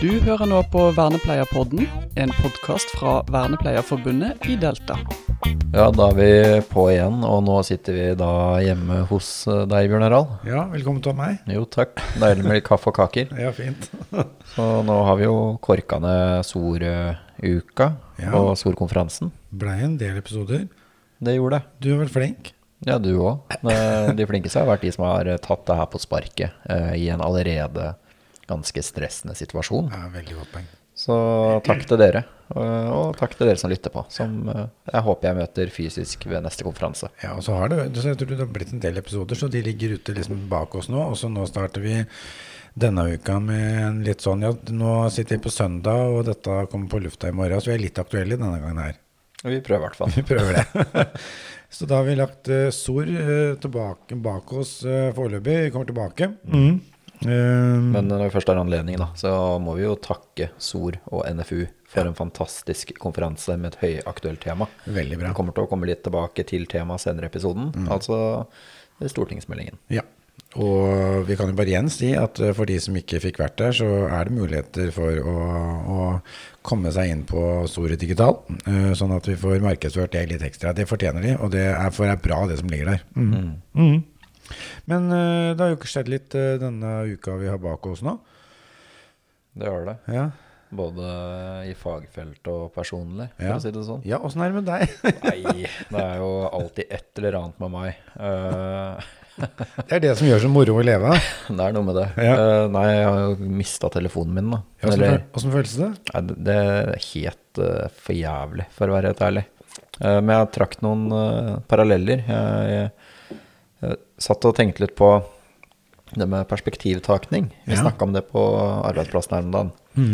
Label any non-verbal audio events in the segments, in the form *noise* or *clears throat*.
Du hører nå på Vernepleierpodden, en podkast fra Vernepleierforbundet i Delta. Ja, da er vi på igjen, og nå sitter vi da hjemme hos eh, deg, Bjørn Harald. Ja, velkommen til meg. Jo, takk. Deilig med litt kaffe og kaker. *laughs* Ja, fint. *laughs* Så nå har vi jo korka ned SOR-uka Ja. og SOR-konferansen. Blei en del episoder. Det gjorde det. Du er vel flink. Ja, du òg. De flinkeste har vært de som har tatt det her på sparket eh, i en allerede ganske stressende situasjon. Ja, veldig godt poeng. Så takk til dere, og, og takk til dere som lytter på, som eh, jeg håper jeg møter fysisk ved neste konferanse. Ja, og så har det, så jeg tror det har blitt en del episoder, så de ligger ute liksom bak oss nå. Og så nå starter vi denne uka med en litt sånn Ja, nå sitter vi på søndag, og dette kommer på lufta i morgen, så vi er litt aktuelle denne gangen her. Vi prøver i hvert fall. Vi prøver det. *laughs* så da har vi lagt uh, SOR eh, tilbake bak oss uh, foreløpig. Vi kommer tilbake. Um, Men når vi først har anledning, da, så må vi jo takke SOR og NFU for en fantastisk konferanse med et høyaktuelt tema. veldig bra. Vi kommer til å komme litt tilbake til temaet senere i episoden, altså stortingsmeldingen. Ja. Og vi kan jo bare igjen si at eh, for de som ikke fikk vært der, så er det muligheter for å, å komme seg inn på Store Digital, eh, sånn at vi får markedsført det litt ekstra. Det fortjener de, og det er, for er bra det som ligger der. Mm. Mm. Men eh, det har jo ikke skjedd litt eh, denne uka vi har bak oss nå. Det gjør det. Ja, Både i fagfelt og personlig, for Ja. å si det sånn. ja åssen er det med deg? *laughs* Nei, det er jo alltid et eller annet med meg. Uh, *laughs* Det er det som gjør så moro å leve det er noe med det. Ja. Uh, nei, jeg har jo mista telefonen min, da. Åssen åssen føles det? Nei, det- det er helt uh, for jævlig, for å være helt ærlig. Uh, men jeg trakk noen eh, paralleller. Jeg, jeg satt og tenkte litt på det med perspektivtakning. Vi Ja. snakka om det på arbeidsplassen her om dagen.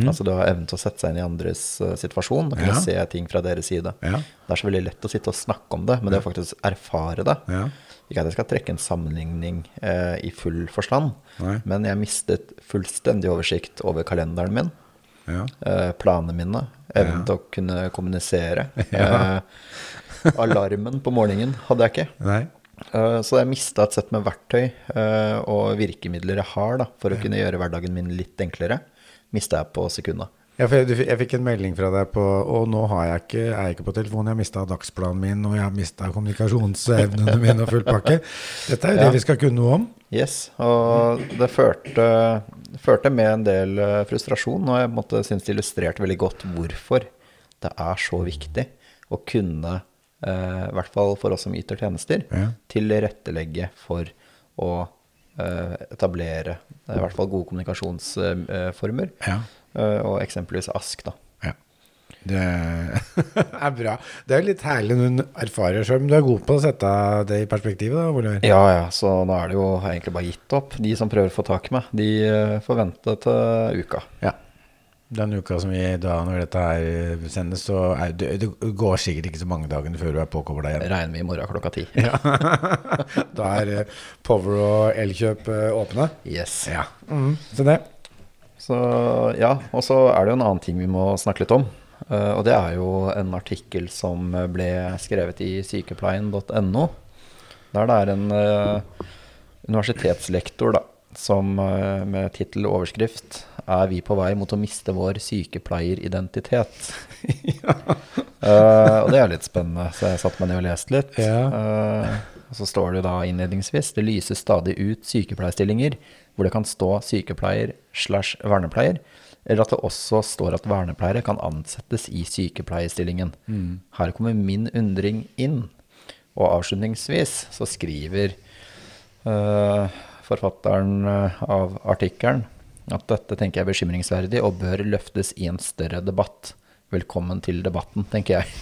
Altså det å ha evnen til å sette seg inn i andres uh, situasjon og kunne Ja. se ting fra deres side. Ja. Det er så veldig lett å sitte og snakke om det, men det å faktisk erfare det Ja. Ikke at jeg skal trekke en sammenligning eh, i full forstand, Nei. men jeg mistet fullstendig oversikt over kalenderen min Ja. eh, planene mine, evnen til å kunne kommunisere. *laughs* Eh, alarmen på morgenen hadde jeg ikke. Nei. Eh, så jeg mista et sett med verktøy eh, og virkemidler jeg har da, for å kunne gjøre hverdagen min litt enklere. Mista jeg på sekundet. Ja, jeg, jeg fikk en melding fra deg på Og nå har jeg ikke, er jeg ikke på telefonen. Jeg har mista dagsplanen min, og jeg har mista kommunikasjonsevnene mine og full pakke. Dette er jo Ja. det vi skal kunne noe om. Yes, og det førte, førte med en del eh, frustrasjon, og jeg måtte synes det illustrerte veldig godt hvorfor det er så viktig å kunne, i hvert fall for oss som yter tjenester, Ja. tilrettelegge for å eh, etablere eh, i hvert fall gode kommunikasjonsformer, Ja. eh, og eksempelvis ASK da. ja. Det *laughs* er bra. Det er litt herlig når du erfarer sjøl, men du er god på å sette det i perspektivet, da, Oliver. Ja, ja, så nå er det jo egentlig bare gitt opp. De som prøver å få tak i meg, de eh, får vente til uka. Ja. Den uka som vi da, når dette her sendes, så er det, det går sikkert ikke så mange dagene før du er påkobla igjen. Regner med i morgen klokka ti. *laughs* Da er eh, Power og Elkjøp eh, åpne. Yes. Ja. Mm. Så det. Så ja, og så er det jo en annen ting vi må snakke litt om. eh, og det er jo en artikkel som ble skrevet i sykepleien.no. Der det er en eh, universitetslektor da, som eh, med tittel og overskrift er vi på vei mot å miste vår sykepleieridentitet. *laughs* uh, og det er litt spennende, så jeg satte meg ned og leste litt. Ja. Uh, og så står det da innledningsvis det lyses stadig ut sykepleierstillinger hvor det kan stå sykepleier slash vernepleier, eller at det også står at vernepleiere kan ansettes i sykepleierstillingen. Her kommer min undring inn. Og avslutningsvis så skriver eh, forfatteren eh, av artikkelen at dette tenker jeg er bekymringsverdig og bør løftes i en større debatt. Velkommen til debatten, tenker jeg. *laughs*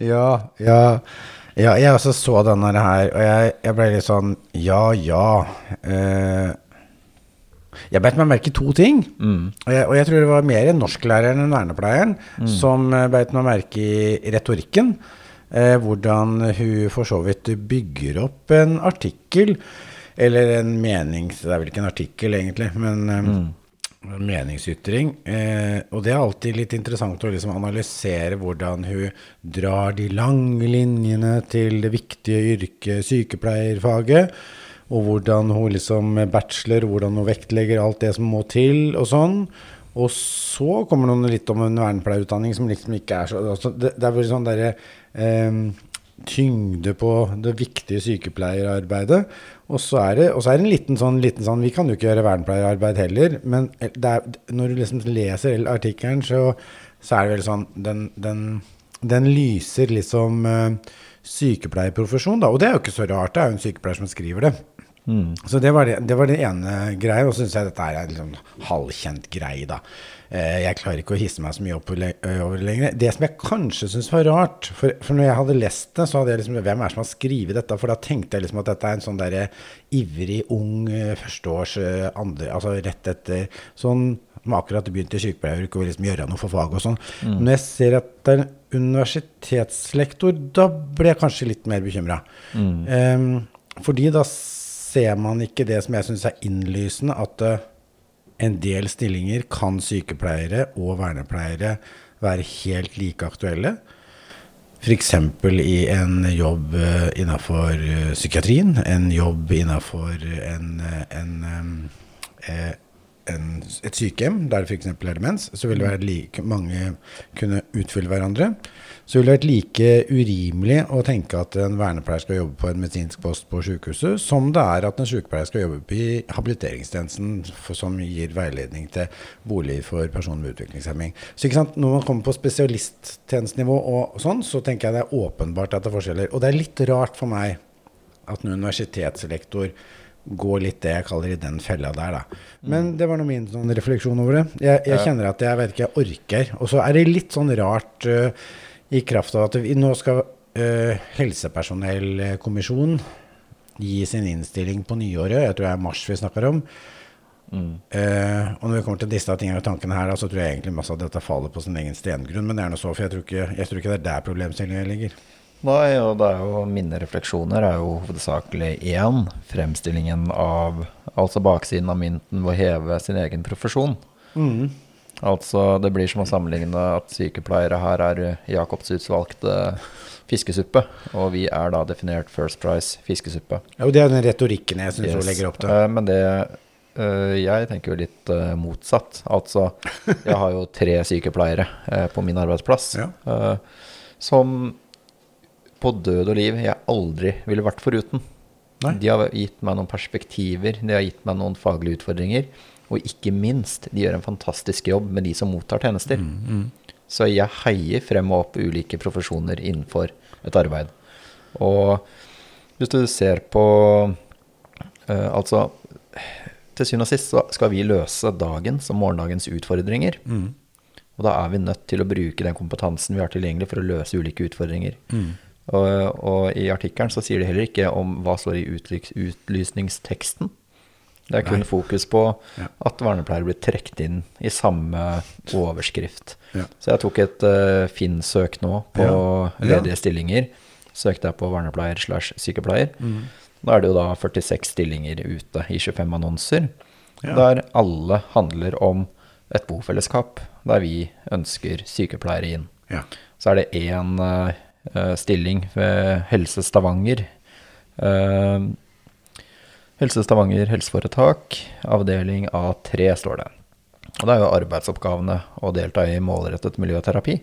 Ja, ja. ja jeg også så denne her, og jeg, jeg ble litt sånn Ja, ja. Eh, jeg beit meg merke i to ting. Og, jeg, og jeg tror det var mer norsklæreren enn vernepleieren som eh, beit meg merke i retorikken. Eh, hvordan hun for så vidt bygger opp en artikkel, eller en menings... Det er vel ikke en artikkel, egentlig, men eh, en meningsytring. Eh, og det er alltid litt interessant å liksom analysere hvordan hun drar de lange linjene til det viktige yrket sykepleierfaget. og hvordan hun liksom bachelor, hvordan hun vektlegger alt det som må til, og sånn. Og så kommer det litt om en vernepleierutdanning som liksom ikke er så altså det, det er vel sånn derre eh, tyngde på det viktige sykepleierarbeidet. Og så er det, så er det en liten sånn, liten sånn Vi kan jo ikke gjøre vernepleierarbeid heller, men er, når du liksom leser artikkelen, så, så, er det vel sånn Den, den, den lyser liksom uh, sykepleierprofesjon, da. Og det er jo ikke så rart, det er jo en sykepleier som skriver det. Mm. Så det var det, det var det, ene greia. Og så syns jeg dette er en liksom halvkjent greie, da. Eh, jeg klarer ikke å hisse meg så mye opp over det lenger. Det som jeg kanskje syns var rart for, for, når jeg hadde lest det, så hadde jeg liksom Hvem er det som har skrevet dette? For da tenkte jeg liksom at dette er en sånn derre ivrig, ung førsteårs andre, Altså rett etter sånn som akkurat begynte i sykepleieryrket og liksom gjøre noe for faget og sånn. Mm. Når jeg ser at det er universitetslektor, da ble jeg kanskje litt mer bekymra. Mm. Um, fordi da ser man ikke det som jeg syns er innlysende, at uh, en del stillinger kan sykepleiere og vernepleiere være helt like aktuelle. F.eks. i en jobb eh, innafor eh, psykiatrien, en jobb innafor en, en, en en, et sykehjem der det f.eks. er demens, så vil det være like mange kunne utfylle hverandre. Så ville det vært like urimelig å tenke at en vernepleier skal jobbe på en medisinsk post på sykehuset, som det er at en sykepleier skal jobbe i habiliteringstjenesten, som gir veiledning til bolig for personer med utviklingshemming. Så når man kommer på spesialisttjenestenivå og sånn, så tenker jeg det er åpenbart at det er forskjeller. Og det er litt rart for meg at en universitetslektor gå litt det jeg kaller i den fella der, da. Men det var nå min sånn refleksjon over det. Jeg, jeg, kjenner at jeg vet ikke, jeg orker. Og så er det litt sånn rart uh, i kraft av at vi, nå skal uh, helsepersonellkommisjonen gi sin innstilling på nyåret. Jeg tror det er mars vi snakker om. Mm. Uh, og når vi kommer til disse tingene og tankene her, da, så tror jeg egentlig masse av dette faller på sin egen stengrunn. Men det er noe så, for jeg tror ikke, jeg tror ikke det er der problemstillingen ligger. Nei, og det er jo mine refleksjoner er jo hovedsakelig én. Fremstillingen av altså baksiden av mynten ved å heve sin egen profesjon. Mm. Altså, det blir som å sammenligne at sykepleiere her er Jacobs utvalgte fiskesuppe, og vi er da definert First Price fiskesuppe. Jo, Det er den retorikken jeg syns yes. hun legger opp til. Uh, men det uh, Jeg tenker jo litt uh, motsatt. Altså, jeg har jo tre sykepleiere på min arbeidsplass *laughs* ja. som på død og liv jeg aldri ville vært foruten. Nei. De har gitt meg noen perspektiver, de har gitt meg noen faglige utfordringer. Og ikke minst, de gjør en fantastisk jobb med de som mottar tjenester. Mm, mm. Så jeg heier frem og opp ulike profesjoner innenfor et arbeid. Og hvis du ser på uh, Altså, til syvende og sist så skal vi løse dagens og morgendagens utfordringer. Mm. Og da er vi nødt til å bruke den kompetansen vi har tilgjengelig for å løse ulike utfordringer. Og, og i artikkelen så sier de heller ikke om hva står i utlys, utlysningsteksten. Det er kun Nei. fokus på ja. at vernepleiere blir trukket inn i samme overskrift. Ja. Så jeg tok et uh, Finn-søk nå på ja. ledige stillinger. Søkte jeg på vernepleier slash sykepleier. Mm. Da er det jo da 46 stillinger ute i 25 annonser. Der alle handler om et bofellesskap der vi ønsker sykepleiere inn. Så er det én uh, Eh, stilling ved Helse Stavanger. Eh, Helse Stavanger helseforetak, avdeling A3, står det. Og det er jo arbeidsoppgavene å delta i målrettet miljøterapi.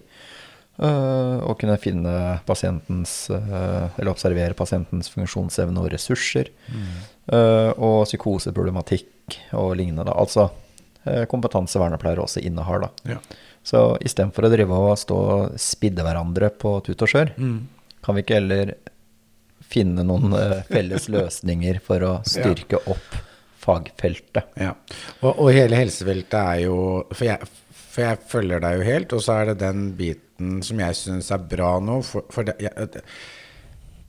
Og kunne finne pasientens Eller observere pasientens funksjonsevne og ressurser. Mm. Og psykoseproblematikk og lignende. Altså kompetanse vernepleiere også innehar. da. Ja. Så istedenfor å drive og stå og spidde hverandre på tut og skjør, mm. kan vi ikke heller finne noen uh, felles *laughs* løsninger for å styrke opp fagfeltet? Ja. Og, og, hele helsefeltet er jo for jeg, for jeg, følger deg jo helt, og så er det den biten som jeg syns er bra nå. For, for det, jeg,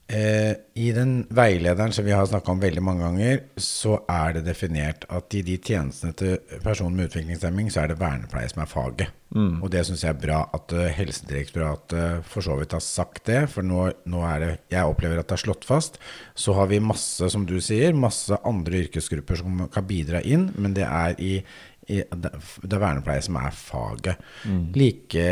Eh, I den veilederen som vi har snakka om veldig mange ganger, så er det definert at i de tjenestene til personer med utviklingshemming, så er det vernepleie som er faget. Mm. Og det syns jeg er bra at uh, Helsedirektoratet for så vidt har sagt det. For nå, nå, er det Jeg opplever at det er slått fast. Så har vi masse, som du sier, masse andre yrkesgrupper som kan bidra inn, men det er i, i det, er vernepleie som er faget. Mm. Like,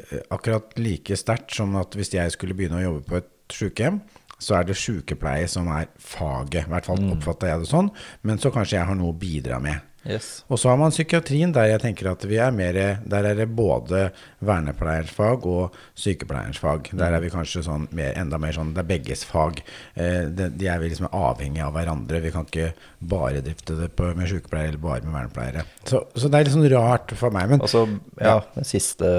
uh, akkurat like sterkt som at hvis jeg skulle begynne å jobbe på et sykehjem, så er det sykepleie som er faget. I hvert fall Mm. oppfatter jeg det sånn. Men så kanskje jeg har noe å bidra med. Yes. Og så har man psykiatrien, der jeg tenker at vi er mer Der er det både vernepleierens fag og sykepleierens fag. Der er vi kanskje sånn mer, enda mer sånn Det er begges fag. Eh, det, de er vi liksom avhengige av hverandre. Vi kan ikke bare drifte det på, med sykepleiere eller bare med vernepleiere. Så, så det er litt sånn rart for meg. Men altså, ja, den siste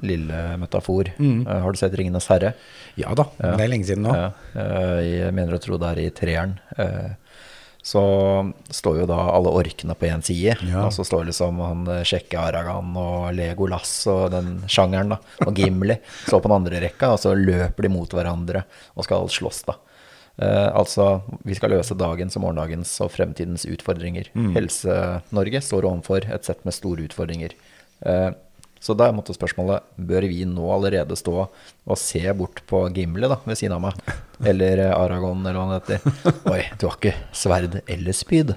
lille metafor. Mm. Eh, har du sett 'Ringenes herre'? ja da, Ja. det er lenge siden nå. Ja, eh, jeg mener å tro det er i treeren. Så står jo da alle orkene på én side, Ja. og så står liksom han eh, Sjekke Aragan og Legolas og den sjangeren, da, og Gimli *laughs* står på den andre rekka, og så løper de mot hverandre og skal slåss, da. Eh, altså, vi skal løse dagens og morgendagens og fremtidens utfordringer. Helse-Norge står overfor et sett med store utfordringer. Eh, så da måtte spørsmålet bør vi nå allerede stå og se bort på Gimli da, ved siden av meg, eller eh, Aragon, eller hva han heter. *laughs* Oi, du har ikke sverd eller spyd.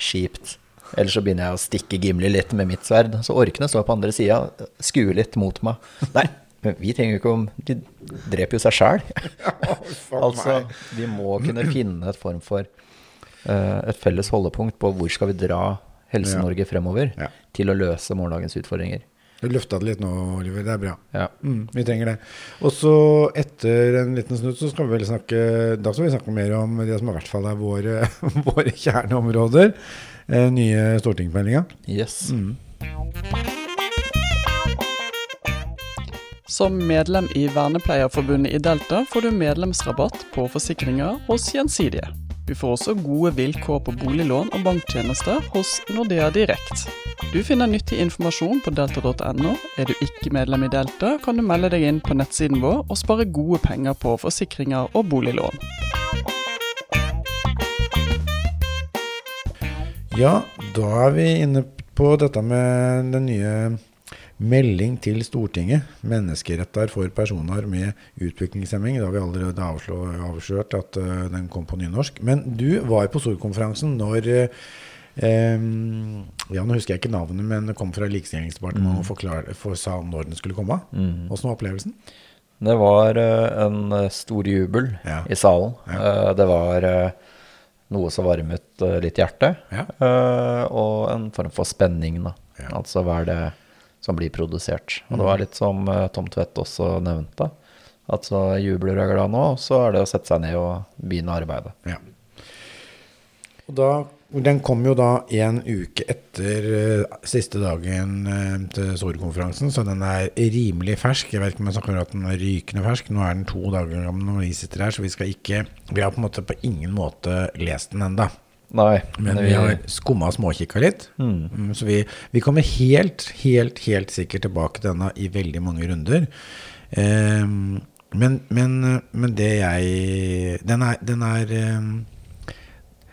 Kjipt. Eller så begynner jeg å stikke Gimli litt med mitt sverd. Så orkene står på andre sida, skuer litt mot meg. Nei, men vi trenger jo ikke om De dreper jo seg sjæl. *laughs* altså, vi må kunne finne et form for uh, et felles holdepunkt på hvor skal vi dra Helse-Norge fremover til å løse morgendagens utfordringer. Du løfta det litt nå, Oliver. Det er bra. Ja. Mm, vi trenger det. Og så etter en liten snutt så skal vi vel snakke Da skal vi snakke mer om det som i hvert fall er våre, *laughs* våre kjerneområder. Eh, nye stortingsmeldinga. Yes. Som medlem i Vernepleierforbundet i Delta får du medlemsrabatt på forsikringer hos Gjensidige. Du får også gode vilkår på boliglån og banktjenester hos Nordea Direkt. Du finner nyttig informasjon på delta.no. Er du ikke medlem i Delta, kan du melde deg inn på nettsiden vår og spare gode penger på forsikringer og boliglån. Ja, da er vi inne på dette med den nye melding til Stortinget. Menneskeretter for personer med utviklingshemming. Da har vi allerede avslørt at eh, den kom på nynorsk. Men du var på storkonferansen når eh, ja, Nå husker jeg ikke navnet, men det kom fra Likestillingsdepartementet og forklare, for, sa når den skulle komme. Åssen var opplevelsen? Det var eh, en eh, stor jubel Ja. i salen. Ja. Det var noe som varmet litt hjertet, Ja. og en form for spenning. Da. Altså hva er det som bli produsert? Og det var litt som eh, Tom Tvedt også nevnte. At så jubler du er glad nå, så er det å sette seg ned og begynne arbeidet. Ja. Og da, den kom jo da en uke etter eh, siste dagen eh, til storkonferansen, så den er rimelig fersk. Jeg vet ikke om jeg snakker om at den er rykende fersk. Nå er den to dager gammel når vi sitter her, så vi skal ikke Vi har på en måte på ingen måte lest den enda. Nei, Men vi har skumma og småkikka litt. Mm, Så vi, vi kommer helt, helt, helt sikkert tilbake til denne i veldig mange runder. Ehm, men, men, men det jeg Den er, den er ehm,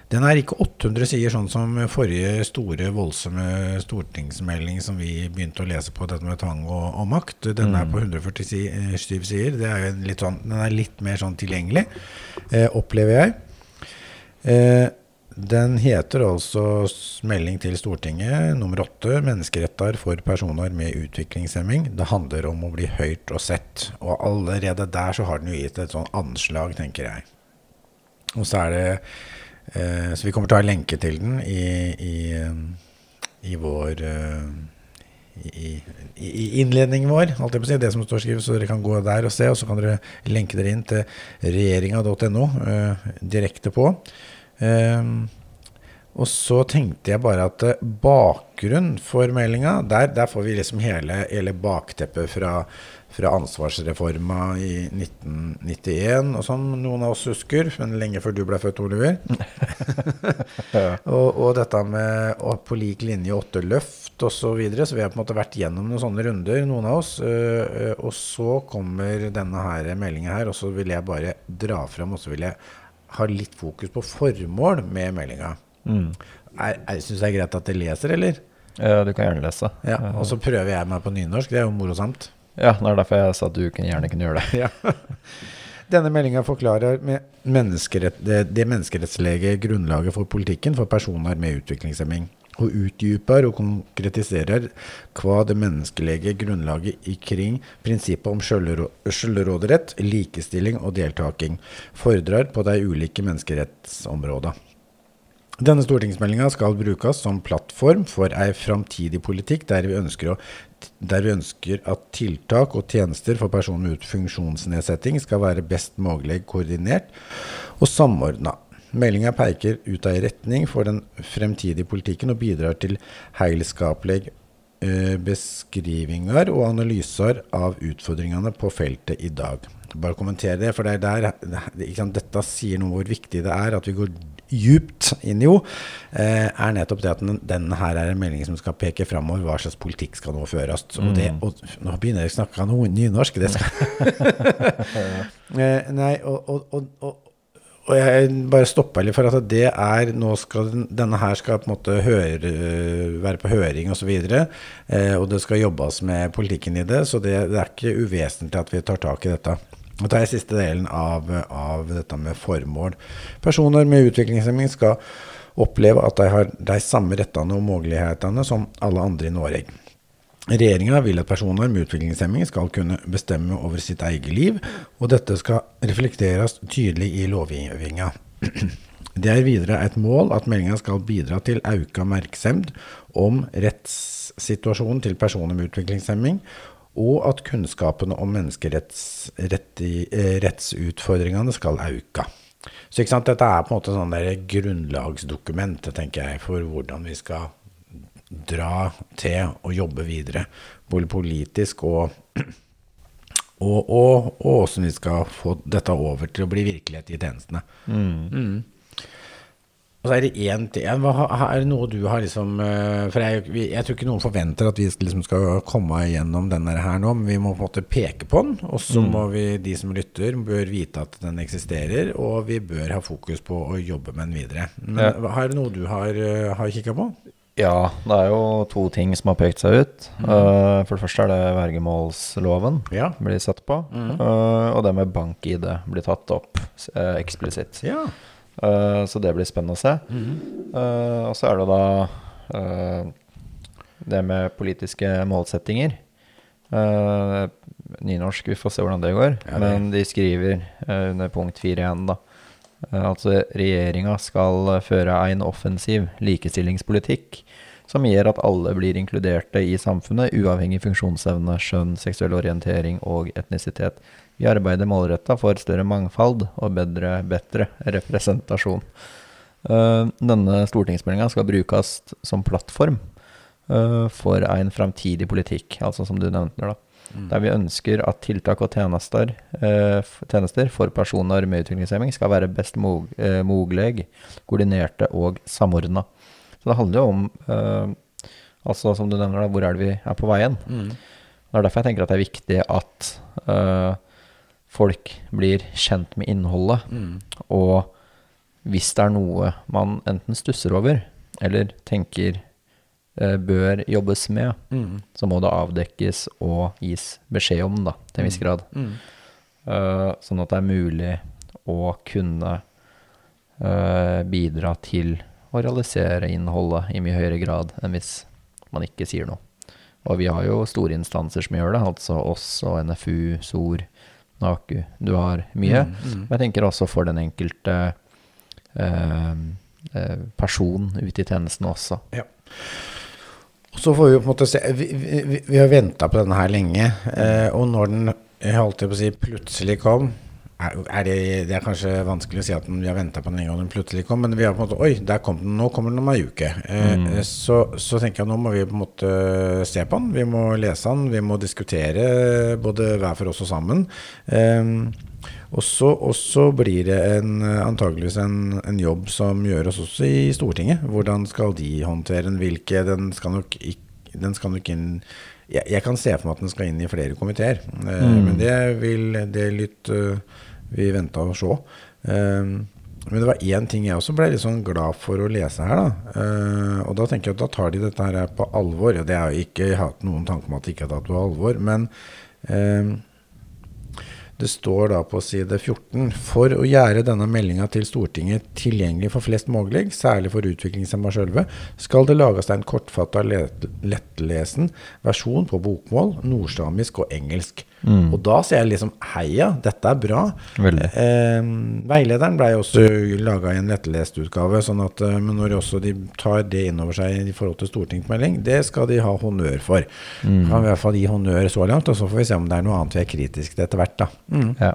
den er ikke 800 sider, sånn som forrige store, voldsomme stortingsmelding som vi begynte å lese på, dette med tvang og, og makt. Den er på 147 sider. Det er en litt sånn, den er litt mer sånn tilgjengelig, eh, opplever jeg. Eh, den heter altså Melding til Stortinget nummer åtte, 'Menneskeretter for personer med utviklingshemming'. Det handler om å bli hørt og sett. Og allerede der så har den jo gitt et sånn anslag, tenker jeg. Og så er det eh, Så vi kommer til å ha lenke til den i, i, eh, i vår eh, i, i, innledningen vår, si, det som står skrevet, så dere kan gå der og se. Og så kan dere lenke dere inn til regjeringa.no eh, direkte på. Eh, og så tenkte jeg bare at eh, bakgrunn for meldinga, der, der får vi liksom hele, hele bakteppet fra, fra ansvarsreforma i 1991, og som noen av oss husker, men lenge før du ble født, Oliver. *laughs* og, og dette med å på lik linje åtte løft osv. Så, videre, så vi har på en måte vært gjennom noen sånne runder, noen av oss. øh, øh, og så kommer denne her meldingen her, og så vil jeg bare dra fram, og så vil jeg ha litt fokus på formål med meldinga. Mm. Syns det er greit at jeg leser, eller? Ja, du kan gjerne lese. Ja, Og så prøver jeg meg på nynorsk. Det er jo morosamt. Ja, det er derfor jeg sa at du gjerne kunne gjøre det. *laughs* Ja. Denne meldinga forklarer med menneskerett, det, det menneskerettslige grunnlaget for politikken for personer med utviklingshemming. Og utdyper og konkretiserer hva det menneskelige grunnlaget ikring prinsippet om sjølråderett, likestilling og deltaking fordrer på de ulike menneskerettsområdene. Denne stortingsmeldinga skal brukes som plattform for ei framtidig politikk der vi, å, der vi, ønsker at tiltak og tjenester for personer med funksjonsnedsetting skal være best mulig koordinert og samordna. Meldinga peker ut ei retning for den fremtidige politikken og bidrar til helskapelige eh, beskrivinger og analyser av utfordringene på feltet i dag. Bare kommentere det, for det er der, dette sier noe hvor viktig det er at vi går djupt inn i jo, eh, er nettopp det at den, denne her er en melding som skal peke framover. Hva slags politikk skal nå føres? Og, det, mm. og nå begynner jeg å snakke noe nynorsk. Det skal *laughs* *laughs* eh, Nei, og, og, og, og jeg bare stoppa litt for at det er nå skal Denne her skal på en måte høre, være på høring osv. Og, så eh, og det skal jobbes med politikken i det, så det, det er ikke uvesentlig at vi tar tak i dette. Og det er siste delen av, av, dette med formål. Personer med utviklingshemming skal oppleve at de har de samme rettene og mulighetene som alle andre i Norge. Regjeringa vil at personer med utviklingshemming skal kunne bestemme over sitt eget liv, og dette skal reflekteres tydelig i lovgivninga. *clears throat* Det er videre et mål at meldinga skal bidra til økt oppmerksomhet om rettssituasjonen til personer med utviklingshemming, og at kunnskapene om menneskerettsutfordringene eh, skal øke. Så Dette er på en måte sånn grunnlagsdokument tenker jeg, for hvordan vi skal dra til og jobbe videre. Både politisk og og, og, og hvordan vi skal få dette over til å bli virkelighet i tjenestene. Mm. Mm. Og så er det én til Er det noe du har liksom eh, For jeg, jeg, tror ikke noen forventer at vi liksom skal komme gjennom denne her nå, men vi må på en måte peke på den. Og så mm. må vi, de som lytter, bør vite at den eksisterer, og vi bør ha fokus på å jobbe med den videre. Men ja. er det noe du har, eh, har kikka på? Ja, det er jo to ting som har pekt seg ut. Mm. Uh, for det første er det vergemålsloven ja. blir sett på. Mm. Uh, og det med bank-ID blir tatt opp uh, eksplisitt. Ja. Så det blir spennende å se. Mm. Og så er det da det med politiske målsettinger. nynorsk, vi får se hvordan det går. Ja, det. Men de skriver under punkt 4.1 da altså regjeringa skal føre en offensiv likestillingspolitikk som gjør at alle blir inkluderte i samfunnet, uavhengig funksjonsevne, skjønn, seksuell orientering og etnisitet. Vi arbeider målretta for større mangfold og bedre, bedre representasjon. Uh, denne stortingsmeldinga skal brukes som plattform for en framtidig politikk, altså som du nevnte. da. Mm. Der vi ønsker at tiltak og tjenester, eh, tjenester for personer med utviklingshemming skal være best mulig, koordinerte og samordna. Så det handler jo om, altså som du nevner, da, hvor er det vi er på veien. Mm. Det er derfor jeg tenker at det er viktig at folk blir kjent med innholdet. Mm. Og hvis det er noe man enten stusser over eller tenker eh, bør jobbes med, mm. så må det avdekkes og gis beskjed om, da, til en viss mm. grad. Mm. Uh, sånn at det er mulig å kunne uh, bidra til å realisere innholdet i mye høyere grad enn hvis man ikke sier noe. Og vi har jo store instanser som gjør det, altså oss og NFU, SOR, Naku. Du har mye. Mm, mm. Men jeg tenker også for den enkelte uh, eh, person ute i tjenesten også. Ja. Så får vi på en måte se Vi, vi, vi har venta på denne her lenge. Eh, og når den jeg holdt på å si, plutselig kom er det, det, er kanskje vanskelig å si at vi har venta på den en gang den plutselig kom, men vi har på en måte Oi, der kom den, nå kommer den om ei uke. Eh, mm. så, så, tenker jeg nå må vi på en måte se på den. Vi må lese den, vi må diskutere både hver for oss og sammen. Eh, og så blir det en, antageligvis en, en, jobb som gjøres også i Stortinget. Hvordan skal de håndtere den? Hvilke Den skal nok, den skal nok inn jeg, jeg, kan se for meg at den skal inn i flere komiteer. Eh, mm. Men det vil det litt uh, vi venta og se. Um, men det var én ting jeg også ble litt sånn glad for å lese her. Da. Uh, og da tenker jeg at da tar de dette her på alvor. Og det er jeg ikke hatt noen tanke om at de ikke har tatt på alvor. Men uh, Det står da på side 14 For å gjøre denne meldinga til Stortinget tilgjengelig for flest mulig, særlig for utviklingshemma sjølve, skal det lages en kortfatta, lett- lettlesen versjon på bokmål, nordsamisk og engelsk. Og da sier jeg liksom heia, dette er bra. Eh, veilederen ble også laga i en lettlest utgave, sånn at eh, men når også de tar det inn over seg i forhold til stortingsmelding, det skal de ha honnør for. Kan vi i hvert fall gi honnør så langt, og så får vi se om det er noe annet vi er kritiske til etter hvert. da. Mm. Ja.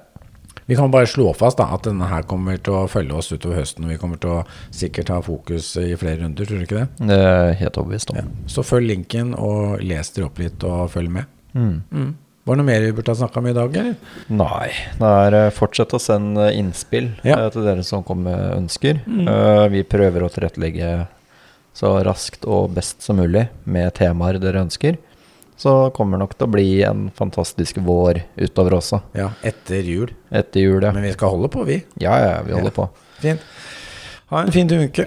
Vi kan bare slå fast da, at denne her kommer til å følge oss utover høsten, og vi kommer til å sikkert ha fokus i flere runder, tror du ikke det? Det er helt overbevist om. Ja. Så følg linken og les dere opp litt og følg med. Mm. Mm. Var det noe mer vi burde ha snakka om i dag, eller? Nei. Det er eh, fortsett å sende innspill Ja. Eh, til dere som kommer med ønsker. Mm. vi prøver å tilrettelegge så raskt og best som mulig med temaer dere ønsker. Så kommer det nok til å bli en fantastisk vår utover også. Ja, etter jul. Etter jul, ja. Men vi skal holde på, vi. Ja, ja, vi holder Ja. på. Fint. Ha en fin uke.